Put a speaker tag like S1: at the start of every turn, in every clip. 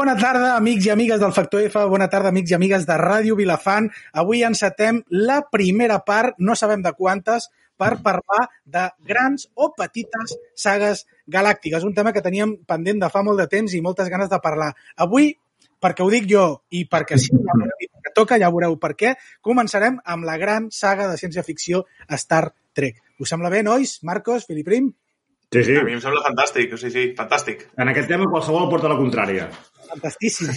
S1: Bona tarda, amics i amigues del Factor F, bona tarda, amics i amigues de Ràdio Vilafant. Avui encetem la primera part, no sabem de quantes, per parlar de grans o petites sagues galàctiques, un tema que teníem pendent de fa molt de temps i moltes ganes de parlar. Avui, perquè ho dic jo i perquè sí, ja que toca, ja veureu per què, començarem amb la gran saga de ciència-ficció Star Trek. Us sembla bé, nois? Marcos, Filiprim?
S2: Sí, sí.
S3: A mi em sembla fantàstic, sí, sí, fantàstic.
S2: En aquest tema qualsevol porta la contrària.
S1: Fantastíssim.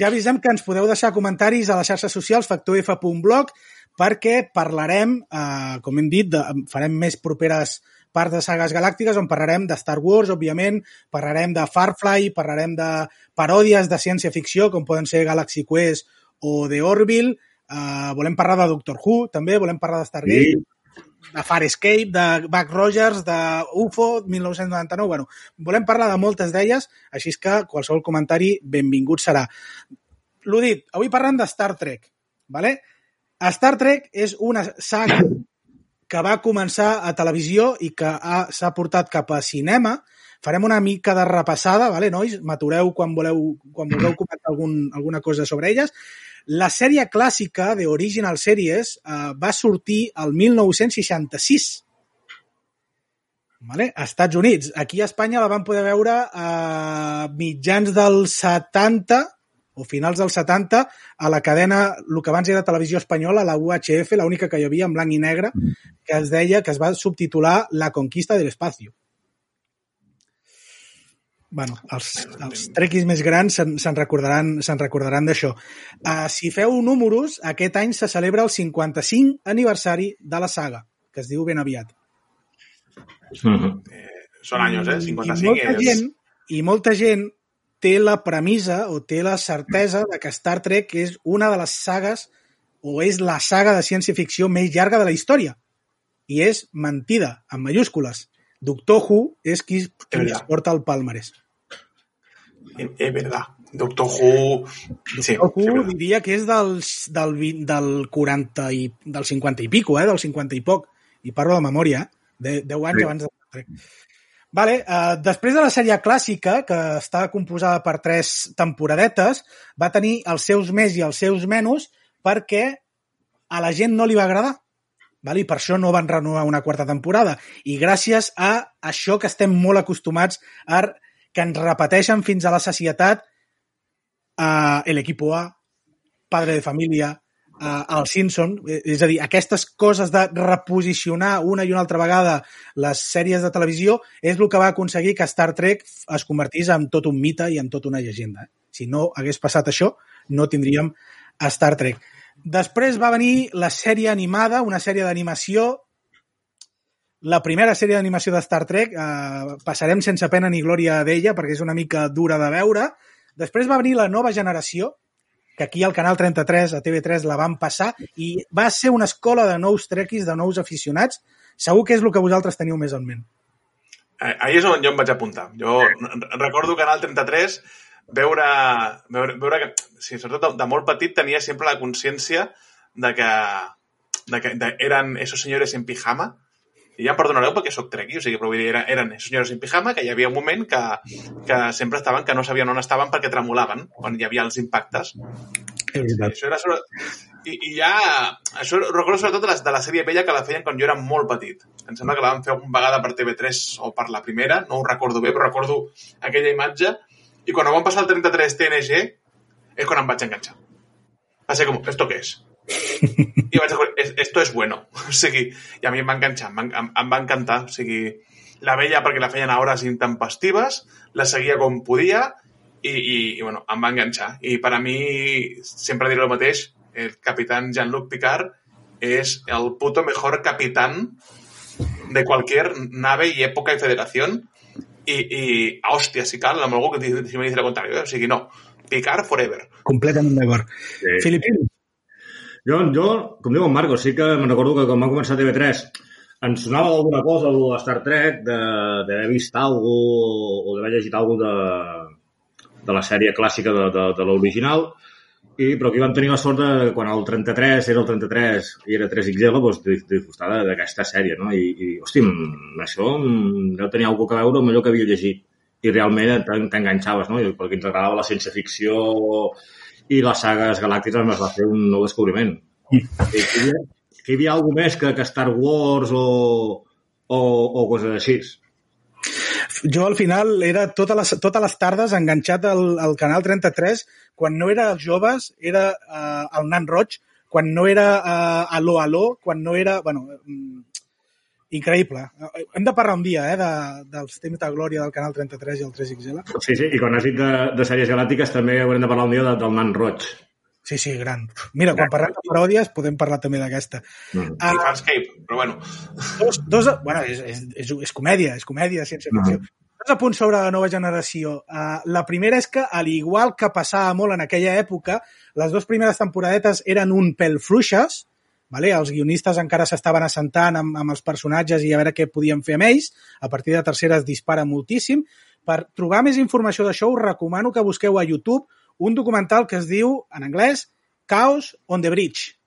S1: ja avisem que ens podeu deixar comentaris a les xarxes socials factorf.blog perquè parlarem, eh, com hem dit, de, farem més properes parts de sagues galàctiques on parlarem de Star Wars, òbviament, parlarem de Farfly, parlarem de paròdies de ciència-ficció, com poden ser Galaxy Quest o The Orville, eh, volem parlar de Doctor Who, també, volem parlar de Stargate, sí de Farscape, de Buck Rogers, de UFO, 1999... Bueno, volem parlar de moltes d'elles, així que qualsevol comentari benvingut serà. L'ho dit, avui parlem de Star Trek. ¿vale? Star Trek és una saga que va començar a televisió i que s'ha portat cap a cinema. Farem una mica de repassada, ¿vale, nois? M'atureu quan voleu, quan vulgueu comentar algun, alguna cosa sobre elles. La sèrie clàssica de Original Series eh, va sortir el 1966 vale? a Estats Units. Aquí a Espanya la vam poder veure a mitjans dels 70 o finals dels 70 a la cadena, el que abans era televisió espanyola, la UHF, l'única que hi havia en blanc i negre, que es deia, que es va subtitular La conquista de l'espacio bueno, els, els trequis més grans se'n recordaran, se recordaran d'això. Uh, si feu números, aquest any se celebra el 55 aniversari de la saga, que es diu ben aviat.
S3: Mm -hmm. eh, són anys, eh? 55
S1: I molta, és... gent, I molta gent té la premissa o té la certesa de que Star Trek és una de les sagues o és la saga de ciència-ficció més llarga de la història. I és mentida, en mayúscules. Doctor Who és qui, qui es porta el palmarès.
S3: Es verdad. Doctor Who...
S1: Sí, Doctor Who sí, diria que és del, del, del 40 i del 50 i pico, eh? del 50 i poc. I parlo de memòria, eh? de 10 anys sí. abans de... Vale, uh, després de la sèrie clàssica, que està composada per tres temporadetes, va tenir els seus més i els seus menys perquè a la gent no li va agradar. Vale? I per això no van renovar una quarta temporada. I gràcies a això que estem molt acostumats a que ens repeteixen fins a la societat uh, El Equipo A, Padre de Família, uh, El Simpson, eh, és a dir, aquestes coses de reposicionar una i una altra vegada les sèries de televisió és el que va aconseguir que Star Trek es convertís en tot un mite i en tot una llegenda. Si no hagués passat això, no tindríem Star Trek. Després va venir la sèrie animada, una sèrie d'animació la primera sèrie d'animació de Star Trek, eh, passarem sense pena ni glòria d'ella perquè és una mica dura de veure. Després va venir la nova generació, que aquí al Canal 33, a TV3, la van passar, i va ser una escola de nous trequis, de nous aficionats. Segur que és el que vosaltres teniu més en ment.
S3: Eh, ahir és on jo em vaig apuntar. Jo recordo Canal 33 veure, veure, veure que, sí, sobretot de, de molt petit, tenia sempre la consciència de que, de que de, eren esos senyores en pijama, i ja em perdonareu perquè sóc trequi, o sigui, però vull dir, era, eren senyores en pijama que hi havia un moment que, que sempre estaven, que no sabien on estaven perquè tremolaven quan hi havia els impactes. I, això era sobre... I, I ja... Això recordo sobretot de la, de la sèrie vella que la feien quan jo era molt petit. Em sembla que la van fer alguna vegada per TV3 o per la primera, no ho recordo bé, però recordo aquella imatge. I quan ho van passar al 33 TNG és quan em vaig enganxar. Va ser com, ¿esto qué es? I vaig dir, esto es bueno. O sigui, i a mi em va enganxar, em va, em va encantar. O sigui, la veia perquè la feien a hores intempestives, la seguia com podia i, i, i bueno, em va enganxar. I per a mi, sempre diré el mateix, el capitán Jean-Luc Picard és el puto mejor capitán de cualquier nave i època i federació i, i a hòstia, si cal, amb algú que si me dice lo contrario, eh? o sigui, no, Picard forever.
S1: Completament d'acord. Sí. Filipín,
S2: jo, jo, com diu en Marco, sí que me'n recordo que quan va començar TV3 em sonava alguna cosa de Star Trek, d'haver vist alguna o d'haver llegit alguna de, de la sèrie clàssica de, de, de l'original, i, però aquí vam tenir la sort de, quan el 33 era el 33 i era 3XL, doncs, disfrutar d'aquesta sèrie, no? I, i hosti, això deu tenir alguna cosa a veure amb allò que havia llegit i realment t'en- t'enganxaves, no? I perquè ens agradava la ciència-ficció i les sagues galàctiques es va fer un nou descobriment. I que hi havia, que hi havia alguna més que, que Star Wars o, o, o coses així.
S1: Jo al final era totes les, totes les tardes enganxat al, al canal 33, quan no era els joves, era uh, el nan roig, quan no era uh, Aló Aló, quan no era... Bueno, mm, increïble. Hem de parlar un dia eh, de, dels temps de glòria del canal 33 i el 3XL.
S2: Sí, sí, i quan has dit de, de sèries galàctiques també haurem de parlar un dia de, del nan roig.
S1: Sí, sí, gran. Mira, quan parlem de paròdies podem parlar també d'aquesta.
S2: Mm.
S3: I Fanscape, però bueno.
S1: Dos, dos, bueno, és, és, és, és comèdia, és comèdia, ciència-ficció.
S2: Mhm.
S1: Dos apunts sobre la nova generació. Uh, la primera és que, al igual que passava molt en aquella època, les dues primeres temporadetes eren un pèl fluixes, vale? els guionistes encara s'estaven assentant amb, amb els personatges i a veure què podien fer amb ells. A partir de tercera es dispara moltíssim. Per trobar més informació d'això us recomano que busqueu a YouTube un documental que es diu, en anglès, Chaos on the Bridge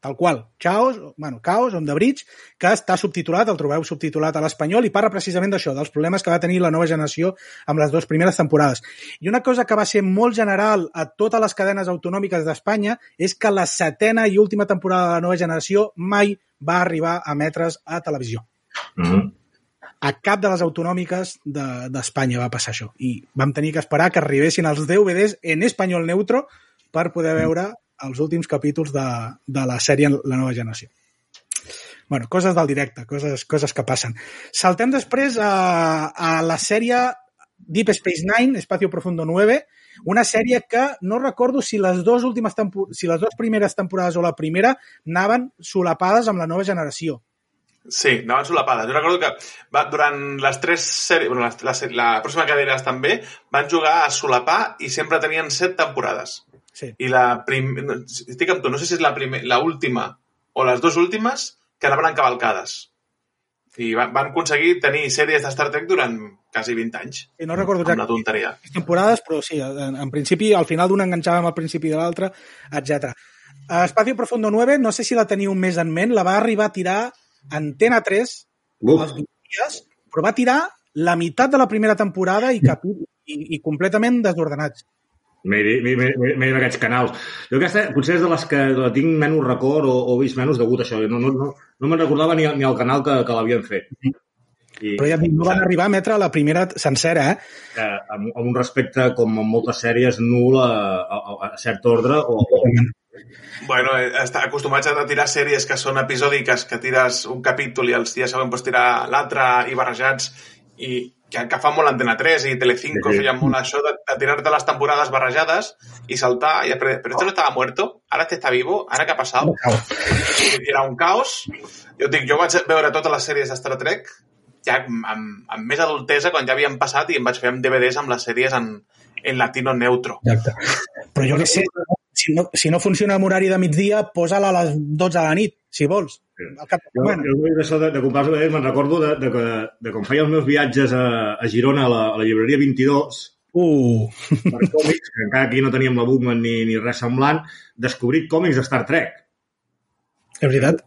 S1: tal qual, Chaos, bueno, Chaos on the Bridge, que està subtitulat, el trobeu subtitulat a l'espanyol i parla precisament d'això, dels problemes que va tenir la nova generació amb les dues primeres temporades. I una cosa que va ser molt general a totes les cadenes autonòmiques d'Espanya és que la setena i última temporada de la nova generació mai va arribar a emetre's a televisió.
S2: Mm -hmm.
S1: A cap de les autonòmiques d'Espanya de, va passar això. I vam tenir que esperar que arribessin els DVDs en espanyol neutro per poder veure els últims capítols de, de la sèrie La nova generació. bueno, coses del directe, coses, coses que passen. Saltem després a, a la sèrie Deep Space Nine, Espacio Profundo 9, una sèrie que no recordo si les dues últimes si les dues primeres temporades o la primera anaven solapades amb la nova generació.
S3: Sí, anaven solapades. Jo recordo que va, durant les tres sèries, bueno, la, la, la pròxima cadira també, van jugar a solapar i sempre tenien set temporades.
S1: Sí.
S3: I la prim... estic amb tu, no sé si és la, primer, la última o les dues últimes que anaven encavalcades. I van, van aconseguir tenir sèries de Star Trek durant quasi 20 anys.
S1: I no recordo
S3: exactament. Una tonteria.
S1: temporades, però sí, en, en principi, al final d'una enganxàvem al principi de l'altra, etc. Espacio Profundo 9, no sé si la teniu més en ment, la va arribar a tirar Antena 3
S2: Uf.
S1: 20 dies, però va tirar la meitat de la primera temporada i, cap, i, i completament desordenats.
S2: Mira aquests canals. Jo aquesta potser és de les que la tinc menys record o, o vist menys degut a això. No, no, no, no me'n recordava ni, ni el canal que, que l'havien fet.
S1: I, Però ja dic, no van arribar a emetre la primera sencera, eh?
S2: eh amb, amb un respecte, com en moltes sèries, nul a, a, a cert ordre o, o,
S3: Bueno, està acostumats a tirar sèries que són episòdiques, que tires un capítol i els dies següents pots tirar l'altre i barrejats i que, que fa molt Antena 3 i Telecinco sí. feien molt això de, de tirar-te les temporades barrejades i saltar i però, però este no estava muerto, ara este està vivo, ara què ha passat? Era un caos. Jo dic, jo vaig veure totes les sèries de Star Trek ja amb, amb més adultesa quan ja havien passat i em vaig fer amb DVDs amb les sèries en, en latino neutro.
S1: Exacte. Però jo què sé, si no, si no funciona amb horari de migdia, posa-la a les 12 de la nit, si vols.
S2: Al cap de jo, jo de, de comprar els me'n recordo de, de, de, de com feia els meus viatges a, a Girona, a la, a la llibreria 22,
S1: Uh.
S2: per còmics, que encara aquí no teníem la Bookman ni, ni res semblant, descobrir còmics de Star Trek.
S1: És veritat.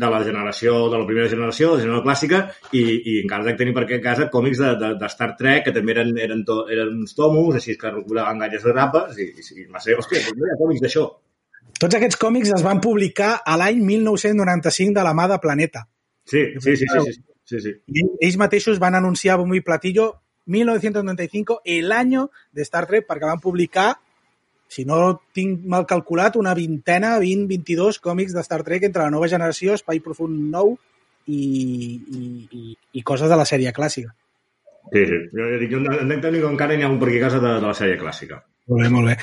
S2: De la generació, de la primera generació, de la generació clàssica, i, i encara dec tenir per aquí a casa còmics de, de, de Star Trek, que també eren, eren, to, eren uns tomos, així que recuperaven gaires de rapes, i, i, i va ser, hòstia, doncs no hi ha còmics d'això.
S1: Tots aquests còmics es van publicar a l'any 1995 de la mà de Planeta.
S2: Sí, sí, sí, sí, sí, sí, sí.
S1: I ells mateixos van anunciar bombo i platillo 1995, el año de Star Trek, perquè van publicar si no tinc mal calculat, una vintena, 20, 22 còmics de Star Trek entre la nova generació, Espai Profund nou i, i, i, i coses de la sèrie clàssica.
S2: Sí, sí. Jo, jo entenc que encara n'hi ha un per aquí a casa de, de la sèrie clàssica.
S1: Molt bé, molt bé.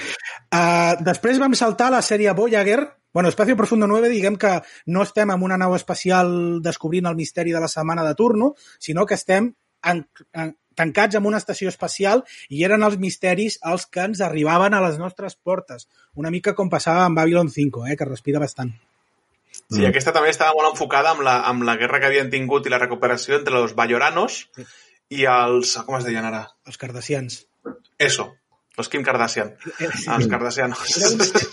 S1: Uh, després vam saltar a la sèrie Voyager. Bueno, Espacio Profundo 9, diguem que no estem amb una nau espacial descobrint el misteri de la setmana de turno, sinó que estem en, en, tancats en una estació espacial i eren els misteris els que ens arribaven a les nostres portes. Una mica com passava amb Babylon 5, eh, que respira bastant.
S3: Sí, mm. aquesta també estava molt enfocada amb la, amb la guerra que havien tingut i la recuperació entre els bayoranos sí. i els... com es deien ara?
S1: Els cardassians.
S3: Eso. Los Kim Kardashian. Els Kardashianos.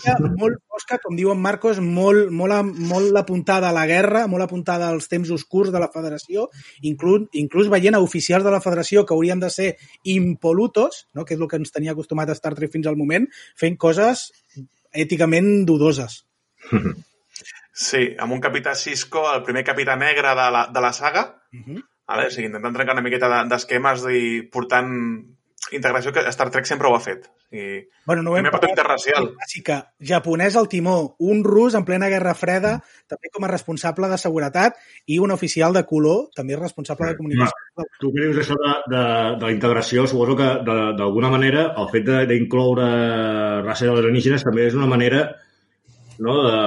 S1: Era una molt fosca, com diuen Marcos, molt, molt, molt apuntada a la guerra, molt apuntada als temps oscurs de la federació, inclús, inclús veient a oficials de la federació que haurien de ser impolutos, no? que és el que ens tenia acostumat a Star Trek fins al moment, fent coses èticament dudoses.
S3: Sí, amb un capità Cisco, el primer capità negre de la, de la saga,
S1: Uh -huh.
S3: vale? o sigui, intentant trencar una miqueta de- d'esquemes i portant integració que Star Trek sempre ho ha fet. I
S1: Bueno, no
S3: primer
S1: parlat,
S3: interracial.
S1: clàssica, japonès al timó, un rus en plena Guerra Freda, també com a responsable de seguretat, i un oficial de color, també responsable de comunicació.
S2: Tu que dius això de, de, de la integració, suposo que de- d'alguna manera el fet de- d'incloure raça alienígenes també és una manera no, de,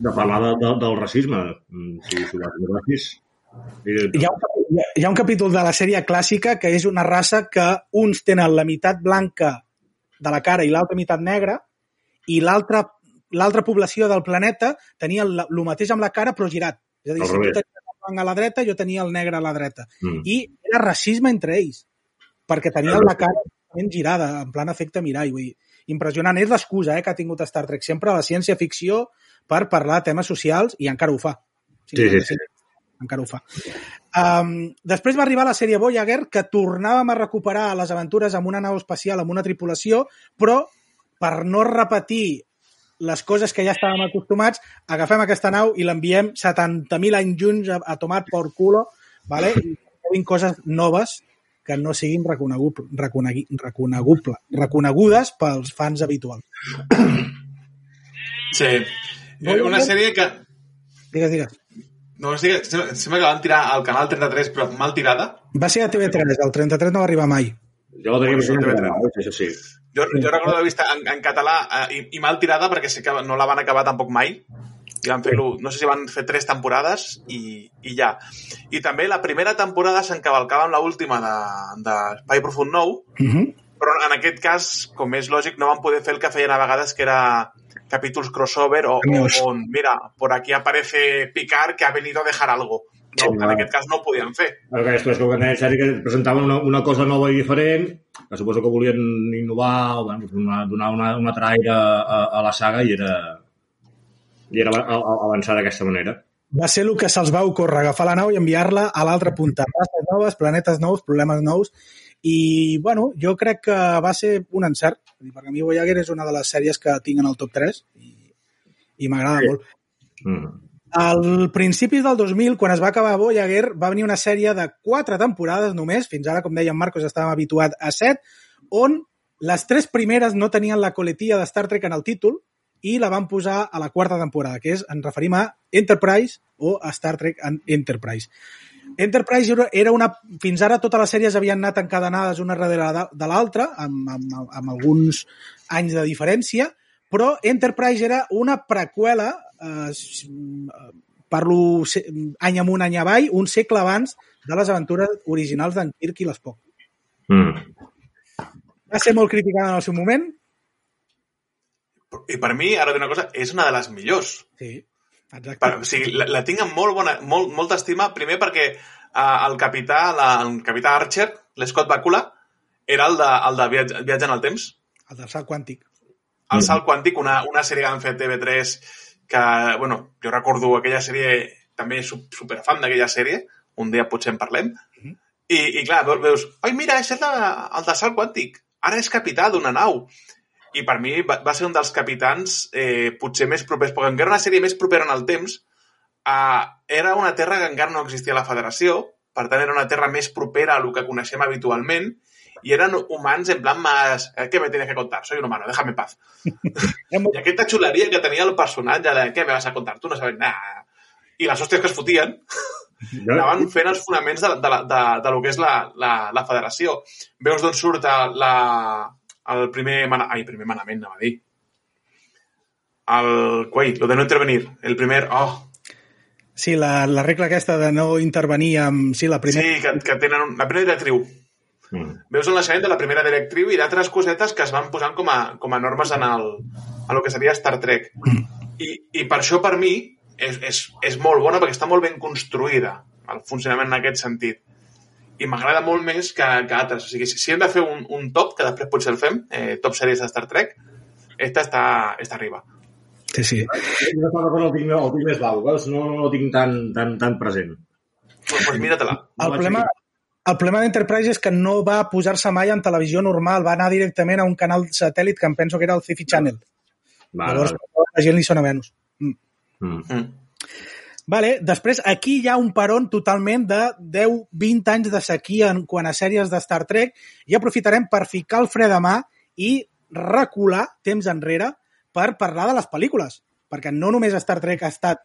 S2: de parlar de, de, del racisme, mm, si, si ho vas dir.
S1: Hi ha, un, hi ha- un capítol de la sèrie clàssica que és una raça que uns tenen la meitat blanca de la cara i l'altra meitat negra i l'altra l'altra població del planeta tenia el, el mateix amb la cara però girat. És a dir, si tu tenies el blanc a la dreta, jo tenia el negre a la dreta.
S2: Mm.
S1: I era racisme entre ells, perquè tenien la cara totalment girada, en plan efecte mirall. Vull dir, impressionant. És l'excusa eh, que ha tingut Star Trek sempre, la ciència-ficció, per parlar temes socials, i encara ho fa.
S2: Sí, sí, sí.
S1: Encara ho fa. Um, després va arribar la sèrie Voyager, que tornàvem a recuperar les aventures amb una nau espacial, amb una tripulació, però per no repetir les coses que ja estàvem acostumats, agafem aquesta nau i l'enviem 70.000 anys junts a, a tomar por culo, vale? i coses noves que no siguin reconeguble, reconegui, reconeguble, reconegudes pels fans habituals.
S3: Sí. Eh, Una sèrie que...
S1: Digues, digues.
S3: No, sí, sembla sembla que van tirar al canal 33, però mal tirada.
S1: Va ser a TV3, el 33 no va arribar mai.
S2: Jo la tenia en
S3: TV3.
S2: català, això sí.
S3: Jo, jo recordo haver vist en, en català eh, i, i mal tirada perquè sé que no la van acabar tampoc mai. I van fer no sé si van fer tres temporades i, i ja. I també la primera temporada s'encavalcava amb l'última de, de Espai Profund Nou,
S1: Uh -huh.
S3: però en aquest cas, com és lògic, no van poder fer el que feien a vegades, que era capítols crossover o, o, on, mira, por aquí aparece Picard que ha venido a dejar algo. No,
S2: Sí,
S3: en aquest cas no ho podien fer.
S2: Perquè després, com que tenia sèrie que presentaven una, una cosa nova i diferent, que suposo que volien innovar, o, bueno, donar, donar una, un altre aire a, a la saga i era, i era avançar d'aquesta manera.
S1: Va ser el que se'ls va ocórrer, agafar la nau i enviar-la a l'altra punta. Races noves, planetes nous, problemes nous, i, bueno, jo crec que va ser un encert, perquè a mi Voyager és una de les sèries que tinc en el top 3 i, i m'agrada
S2: Sí.
S1: molt.
S2: Mm.
S1: Al principis del 2000, quan es va acabar Voyager, va venir una sèrie de quatre temporades només, fins ara, com deia en Marcos, estàvem habituats a set, on les tres primeres no tenien la coletilla de Star Trek en el títol i la van posar a la quarta temporada, que és, ens referim a Enterprise o a Star Trek en Enterprise. Enterprise era- una... Fins ara totes les sèries havien anat encadenades una darrere de, l'altra, amb, amb, amb alguns anys de diferència, però Enterprise era una preqüela, eh, parlo any amunt, any avall, un segle abans de les aventures originals d'en Kirk i l'Spock.
S2: Mm.
S1: Va ser molt criticada en el seu moment,
S3: I per mi, ara d'una cosa, és una de les millors.
S1: sí, exacte.
S3: Per, o sigui, la, la tinc amb molt bona, molt, molta estima, primer perquè uh, el capità, la, el capità Archer, l'Scott Bakula, era el de, el de viatge, viatge en el temps.
S1: El del salt quàntic.
S3: El. Salt Quàntic, una, una sèrie que han fet TV3 que, bueno, jo recordo aquella sèrie, també su- superfan d'aquella sèrie, un dia potser en parlem,
S1: Mhm.
S3: i, i clar, ve- veus, oi, mira, és el de, el de Salt Quàntic, ara és capità d'una nau. I per mi va, va ser un dels capitans eh, potser més propers, perquè encara una sèrie més propera en el temps, eh, era una terra que encara no existia a la Federació, per tant era una terra més propera a el que coneixem habitualment, i eren humans en plan más, eh, ¿qué me tienes que contar? Soy un humano, déjame en paz. I aquesta xuleria que tenia el personatge de què me vas a contar? Tu no sabes nada. I les hòsties que es fotien
S2: Jo,
S3: anaven fent els fonaments de, de, la- de, de lo que és la, la, la federació. Veus d'on surt la, el primer... Mana, ai, primer manament, anava a dir. El... Coi, lo de no intervenir. El primer... Oh,
S1: Sí, la, la regla aquesta de no intervenir amb... Sí, la primera...
S3: sí, que, que tenen un, la primera directriu.
S2: Mm.
S3: Veus el naixement de la primera directriu i d'altres cosetes que es van posant com a, com a normes en el, en el que seria Star Trek. I, i per això, per mi, és, és, és molt bona perquè està molt ben construïda el funcionament en aquest sentit. I m'agrada molt més que, que altres. O sigui, si, hem de fer un, un top, que després potser el fem, eh, top sèries de Star Trek, esta està, està arriba.
S1: Sí, sí.
S2: Jo el tinc, el tinc més blau, veus? No, no el tinc tan, tan, tan present.
S3: Pues, pues mira-te-la.
S1: El problema, el problema d'Enterprise és que no va posar-se mai en televisió normal, va anar directament a un canal satèl·lit que em penso que era el Sci-Fi Channel.
S2: Vale,
S1: Llavors, la gent li sona menys. Mm.
S2: Mm.
S3: Mm.
S1: Vale, després aquí hi ha un peron totalment de 10-20 anys de sequia en quant a sèries de Star Trek i aprofitarem per ficar el fre de mà i recular temps enrere per parlar de les pel·lícules. Perquè no només Star Trek ha estat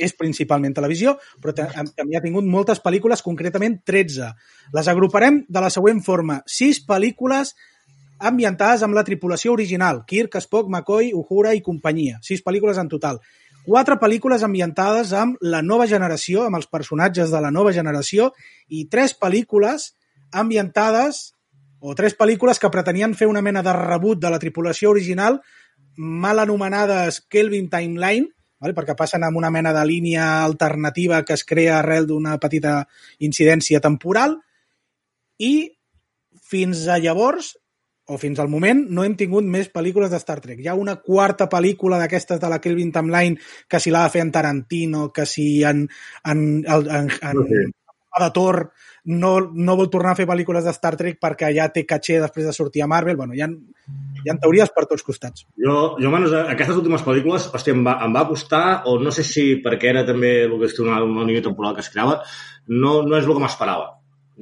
S1: és principalment televisió, però ta- també ha tingut moltes pel·lícules, concretament 13. Les agruparem de la següent forma. 6 pel·lícules ambientades amb la tripulació original, Kirk, Spock, McCoy, Uhura i companyia. 6 pel·lícules en total. Quatre pel·lícules ambientades amb la nova generació, amb els personatges de la nova generació, i tres pel·lícules ambientades, o tres pel·lícules que pretenien fer una mena de rebut de la tripulació original, mal anomenades Kelvin Timeline, vale? perquè passen amb una mena de línia alternativa que es crea arrel d'una petita incidència temporal, i fins a llavors, o fins al moment, no hem tingut més pel·lícules de Star Trek. Hi ha una quarta pel·lícula d'aquestes de la Kelvin Timeline que si l'ha de fer en Tarantino, que si en, en, en, en, en
S2: Sí.
S1: de Thor no, no vol tornar a fer pel·lícules de Star Trek perquè ja té caché després de sortir a Marvel. Bueno, hi ha, hi ha teories per tots costats.
S2: Jo, jo almenys, aquestes últimes pel·lícules, hòstia, em va, em va costar, o no sé si perquè era també el que és una, una línia temporal que es creava, no, no és el que m'esperava.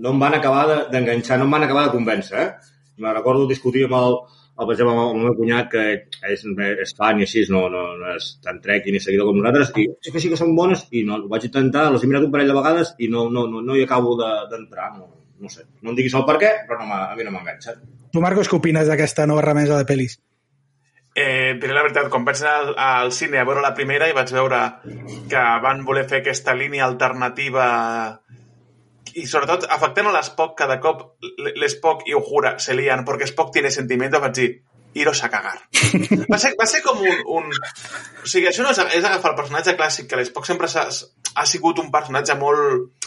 S2: No em van acabar de- d'enganxar, no em van acabar de convèncer, eh? Me recordo discutir amb el, el, per exemple, amb el meu cunyat, que és, és fan i així, no, no, no és tan trequi ni seguidor com nosaltres, i sí que sí que són bones, i no, ho vaig intentar, les he mirat un parell de vegades i no, no, no, no hi acabo de- d'entrar, no, no sé. No em diguis el per què, però no m'ha- a mi no m'ha enganxat.
S1: Tu, Marcos, què opines d'aquesta nova remesa de pel·lis?
S3: Eh, diré la veritat, quan vaig anar al, al cine a veure la primera i vaig veure que van voler fer aquesta línia alternativa i sobretot afectant a l'Spock cada cop l- l'Spock i Uhura se lían perquè Spock tiene sentimientos vaig dir iros a cagar. Va ser, va ser com un, un o sigui, això no és, és agafar el personatge clàssic que l'Spock sempre s'ha- ha sigut un personatge molt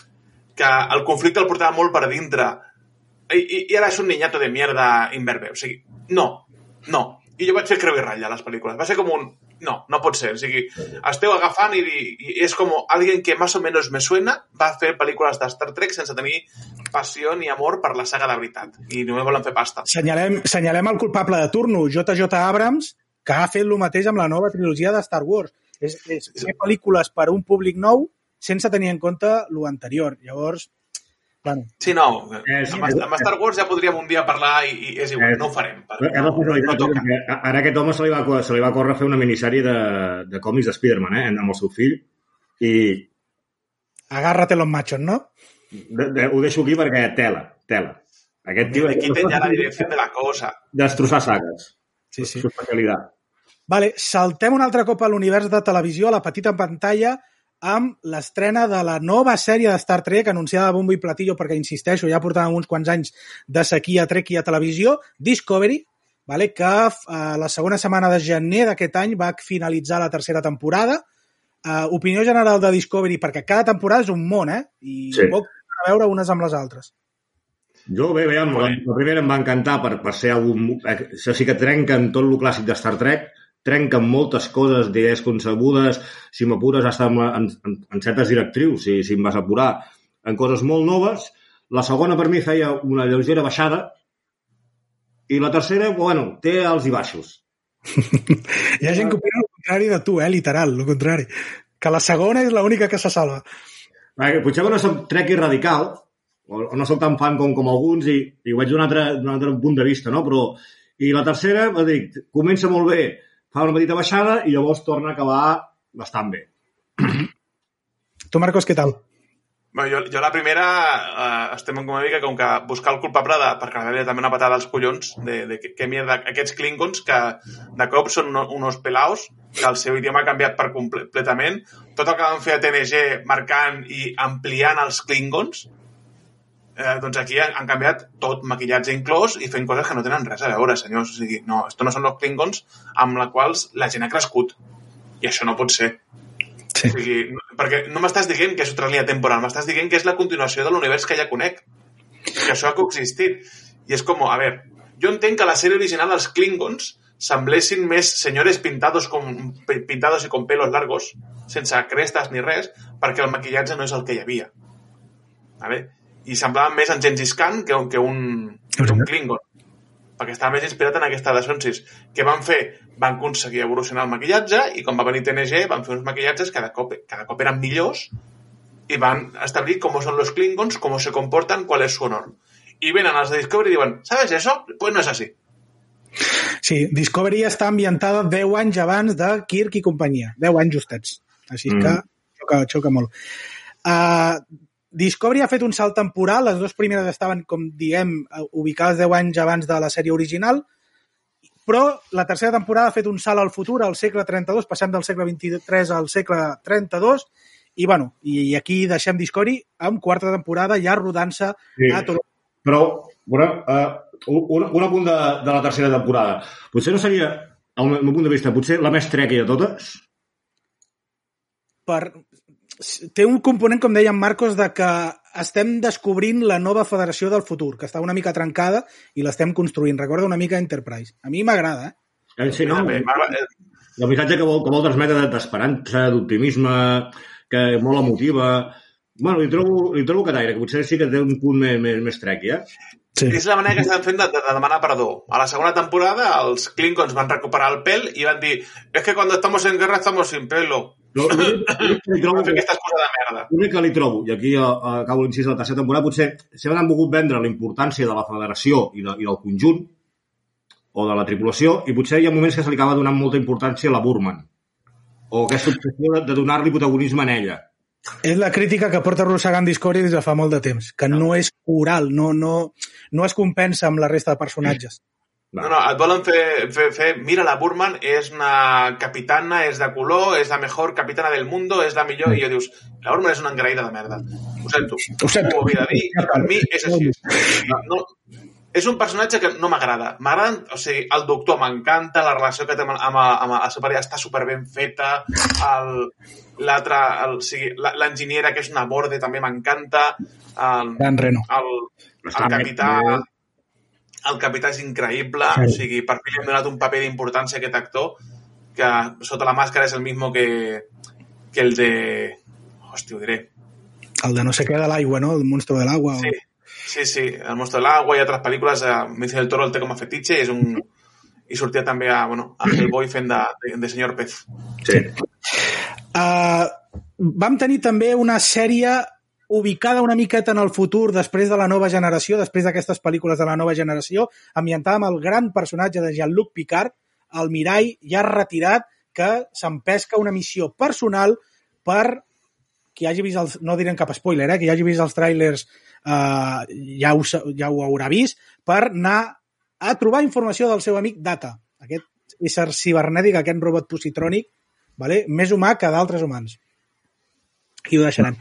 S3: que el conflicte el portava molt per dintre. I, i, i ara és un niñato de mierda imberbe o sigui, no, no i jo vaig fer creu i ratlla a les pel·lícules. Va ser com un... No, no pot ser. O sigui, esteu agafant i, i és com alguien que más o menos me suena va fer pel·lícules de Star Trek sense tenir passió ni amor per la saga de veritat. I només volen fer pasta.
S1: Senyalem, senyalem el culpable de turno, JJ Abrams, que ha fet el mateix amb la nova trilogia de Star Wars. És, és fer pel·lícules per a un públic nou sense tenir en compte lo anterior. Llavors, bueno,
S3: Sí, no.
S2: És-
S3: amb, amb Star Wars ja podríem un dia parlar i, i és igual,
S2: És-
S3: no ho farem. Perquè
S2: la
S3: No, no toca.
S2: perquè ara aquest home se li va, se li va córrer fer una minissèrie de, de còmics de Spider-Man, eh, amb el seu fill, i
S1: agárrate los machos, no?
S2: de, de, ho deixo aquí perquè tela, tela. Aquest tio
S3: Le quiten ya la dirección de la cosa.
S2: destrossar sagues.
S1: Sí, sí.
S2: Su especialitat.
S1: Vale, saltem un altre cop a l'univers de televisió, a la petita pantalla, amb l'estrena de la nova sèrie de Star Trek, anunciada a bombo i platillo, perquè, insisteixo, ja portàvem uns quants anys de sequia Trek i a televisió, Discovery, vale, que a la segona setmana de gener d'aquest any va finalitzar la tercera temporada. Uh, opinió general de Discovery, perquè cada temporada és un món, eh? I
S2: Sí.
S1: poc a veure unes amb les altres.
S2: Jo, bé, bé, amb la, la primera em va encantar per, per ser algun... eh, Això sí que trenca en tot el clàssic de Star Trek, trenca en moltes coses, d'idees concebudes, si m'apures hasta en, en, en, certes directrius, si, si em vas apurar, en coses molt noves. La segona per mi feia una lleugera baixada i la tercera, bueno, té alts i baixos.
S1: Hi ha gent que opina el contrari de tu, eh? Literal, el contrari. Que la segona és l'única que se salva.
S2: Perquè potser que no soc trequi radical, o, o no soc tan fan com, com alguns, i, i ho veig d'un altre, altre punt de vista, no? Però, I la tercera, va dir, comença molt bé, fa una petita baixada i llavors torna a acabar bastant bé.
S1: Tu, Marcos, què tal?
S3: Bé, jo, jo la primera eh, estem com una mica com que buscar el culpable de, perquè haver també una patada als collons de, de que, que mierda, aquests klingons que de cop són uno- unos pelaos que el seu idioma ha canviat per comple- completament tot el que van fer a TNG marcant i ampliant els klingons eh, doncs aquí han, canviat tot, maquillatge inclòs i fent coses que no tenen res a veure, senyors. O sigui, no, esto no són els klingons amb la quals la gent ha crescut. I això no pot ser.
S1: Sí.
S3: O sigui, no- perquè no m'estàs dient que és otra línia temporal, m'estàs dient que és la continuació de l'univers que ja conec. Que això ha coexistit. I és com, a veure, jo entenc que la sèrie original els Klingons semblessin més senyores pintados, com, pintados i con pelos largos, sense crestes ni res, perquè el maquillatge no és el que hi havia. Vale? I semblaven més en Gengis Khan que, que, un, que un Klingon perquè estava més inspirat en aquesta de Sonsis. Què van fer? Van aconseguir evolucionar el maquillatge i quan va venir TNG van fer uns maquillatges cada cop, cada cop eren millors i van establir com són los Klingons, com se comportan, cuál es su honor. I venen els de Discovery i diuen, ¿sabes eso? Pues no es así.
S1: Sí, Discovery està ambientada 10 anys abans de Kirk i companyia. 10 anys justets. Així
S2: Mm.
S1: que xoca, xoca molt. Uh, Discovery ha fet un salt temporal, les dues primeres estaven, com diguem, eh, ubicades 10 anys abans de la sèrie original, però la tercera temporada ha fet un salt al futur, al segle 32, passant del segle 23 al segle 32, i, bueno, i aquí deixem Discovery amb quarta temporada ja rodant-se
S2: Sí.
S1: a tot.
S2: Però, bueno, uh, un, un apunt de, de la tercera temporada. Potser no seria, al meu punt de vista, potser la més trequi de totes?
S1: per... té un component, com deia en Marcos, de que estem descobrint la nova federació del futur, que està una mica trencada i l'estem construint. Recorda una mica Enterprise. A mi m'agrada, eh?
S2: Eh, sí, no?
S3: M'agrada- eh,
S2: El missatge que vol, que vol transmetre d'esperança, d'optimisme, que molt emotiva... Bueno, li trobo, li trobo que d'aire, que potser sí que té un punt més, més, més trequi, eh?
S1: Sí.
S3: És la manera que estan fent de, de, de demanar perdó. A la segona temporada els Klingons van recuperar el pèl i van dir es que cuando estamos en guerra estamos sin pelo.
S2: Que,
S3: aquestes coses de merda.
S2: l'únic que li trobo, i aquí eh, acabo l'incís de la tercera temporada, potser si han volgut vendre la importància de la federació i, de, i del conjunt, o de la tripulació, i potser hi ha moments que se li acaba donant molta importància a la Burman. O aquesta obsessió de, de donar-li protagonisme a ella.
S1: És la crítica que porta arrossegant Discovery des de fa molt de temps, que no és coral, no, no, no es compensa amb la resta de personatges.
S3: No, no, et volen fer, fer, fer... Mira, la Burman és una capitana, és de color, és la mejor capitana del mundo, és la millor... I jo dius, la Burman és una engraïda de merda. Ho sento.
S1: Ho sento.
S3: Ho havia de dir, per mi és així. No, és un personatge que no m'agrada. M'agrada, o sigui, el doctor m'encanta, la relació que té amb, amb, amb el seu pare està superben feta, el- l'altre, el- o sigui, la- l'enginyera, que és una borde, també m'encanta, el,
S1: Gran Reno.
S3: el, el capità el capità és increïble,
S1: Sí.
S3: o sigui, per fi li hem donat un paper d'importància a aquest actor, que sota la màscara és el mismo que, que el de... Hòstia, ho diré.
S1: El de no sé què de l'aigua, no? El monstruo de l'aigua.
S3: Sí, sí, sí, El monstruo del agua i altres pel·lícules, eh, Benicio del Toro el té com a fetitxe i és un... i sortia també a, bueno, a Hellboy fent de, de, de senyor Pez.
S2: Sí.
S1: Uh, vam tenir també una sèrie ubicada una miqueta en el futur després de la nova generació, després d'aquestes pel·lícules de la nova generació, ambientada amb el gran personatge de Jean-Luc Picard, el mirall ja retirat, que s'empesca una missió personal per qui hagi vist els, no direm cap spoiler, eh, qui hagi vist els trailers uh, ja, ho, ja ho haurà vist, per anar a trobar informació del seu amic Data, aquest ésser cibernètic, aquest robot positrònic, vale? més humà que d'altres humans. Aquí ho deixarem.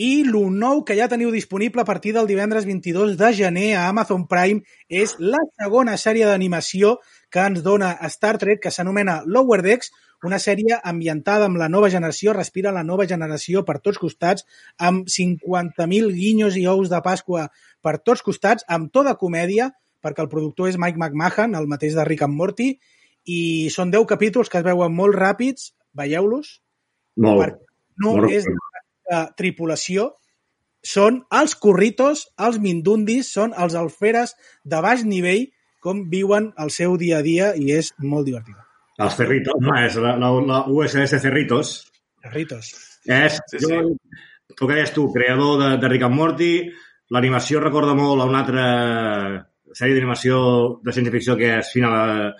S1: I el nou que ja teniu disponible a partir del divendres 22 de gener a Amazon Prime és la segona sèrie d'animació que ens dona Star Trek, que s'anomena Lower Decks, una sèrie ambientada amb la nova generació, respira la nova generació per tots costats, amb 50.000 guinyos i ous de Pasqua per tots costats, amb tota comèdia, perquè el productor és Mike McMahon, el mateix de Rick and Morty, i són 10 capítols que es veuen molt ràpids, veieu-los,
S2: Molt.
S1: No
S2: Molt
S1: és la tripulació, són els curritos, els mindundis, són els alferes de baix nivell, com viuen el seu dia a dia i és molt divertit.
S2: Els Cerritos, no? És la, la, la USS Cerritos.
S1: Cerritos.
S2: És,
S3: Sí,
S2: sí, tu que deies tu, creador de, de Rick and Morty, l'animació recorda molt a una altra sèrie d'animació de ciència-ficció que és Final,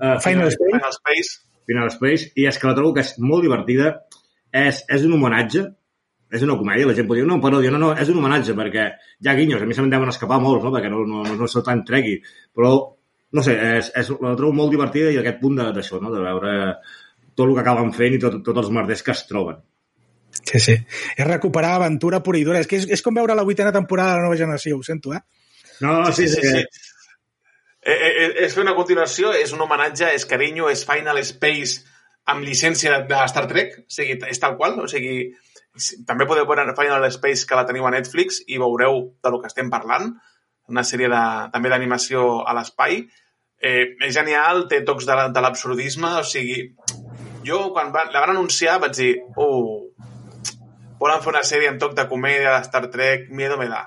S2: uh,
S1: Final Space.
S3: Final Space.
S2: Final Space, i és que la trobo que és molt divertida, és, és un homenatge, és una comèdia, la gent pot dir, no, però no, no, és un homenatge, perquè hi ha guinyos, a mi se'm deuen escapar molts, no? perquè no, no, no, no sóc tan tregui, però, no sé, és, és, la trobo molt divertida i aquest punt de- d'això, no? de veure tot el que acaben fent i tot, tots els merders que es troben.
S1: Sí, sí. És recuperar aventura pura i dura. És que és, és com veure la vuitena temporada de la nova generació, ho sento, eh?
S2: No, no,
S3: Sí, sí, sí. Eh, eh, eh, és fer una continuació, és un homenatge, és carinyo, és Final Space amb llicència de Star Trek, o sigui, és tal qual, o sigui, si, també podeu veure Final Space, que la teniu a Netflix, i veureu de lo que estem parlant. Una sèrie de, també d'animació a l'espai. Eh, és genial, té tocs de, de l'absurdisme, o sigui... Jo, quan va, la van anunciar, vaig dir... Uh, volen fer una sèrie amb toc de comèdia de Star Trek, miedo me da.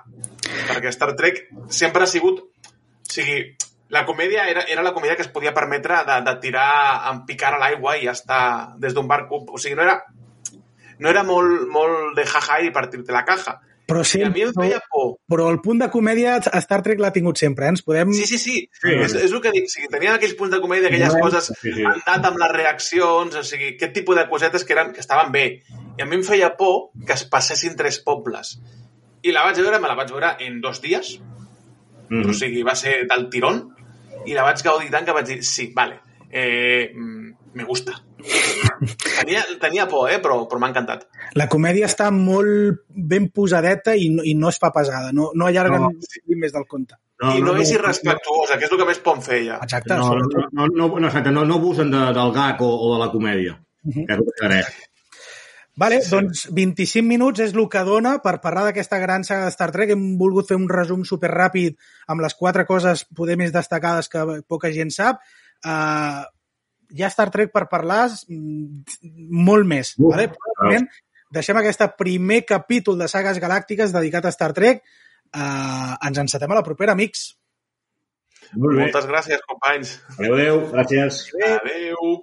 S3: Perquè Star Trek sempre ha sigut... O sigui, la comèdia era, era la comèdia que es podia permetre de, de tirar en picar a l'aigua i està des d'un barco. O sigui, no era, no era molt, molt de jaja i partir-te la caja.
S1: Però,
S3: Sí, I a mi em feia por.
S1: però el punt de comèdia a Star Trek l'ha tingut sempre. Eh? Ens podem...
S3: Sí, sí, sí.
S2: Sí.
S3: És, és el que dic. O sigui, tenien aquells punts de comèdia, aquelles
S2: Sí,
S3: coses
S2: sí, sí.
S3: han dat amb les reaccions, o sigui, aquest tipus de cosetes que, eren, que estaven bé. I a mi em feia por que es passessin tres pobles. I la vaig veure, me la vaig veure en dos dies,
S2: Mm
S3: o sigui, va ser del tirón, i la vaig gaudir tant que vaig dir, sí, vale, eh, mm, me gusta. Tenia, tenia por, eh, però, però m'ha encantat.
S1: La comèdia està molt ben posadeta i no, i no es fa pesada. No, no allarguen
S2: No.
S1: no. més del compte.
S3: No, I no, és irrespectuosa, que és el que més por em feia.
S1: Exacte.
S2: No, no, no, no, no, exacte, no, no abusen de, del gag o, o de la comèdia.
S1: Mhm.
S2: Que és el que crec.
S1: Vale, doncs 25 minuts és el que dona per parlar d'aquesta gran saga de Star Trek. Hem volgut fer un resum superràpid amb les quatre coses poder més destacades que poca gent sap. Uh, hi ha Star Trek per parlar mm, molt més.
S2: Uf,
S1: vale? Moment, deixem aquest primer capítol de sagues galàctiques dedicat a Star Trek. Uh, ens encetem a la propera, amics.
S2: Molt bé.
S3: Moltes gràcies, companys.
S2: Adéu, adéu. Gràcies.
S3: Adéu.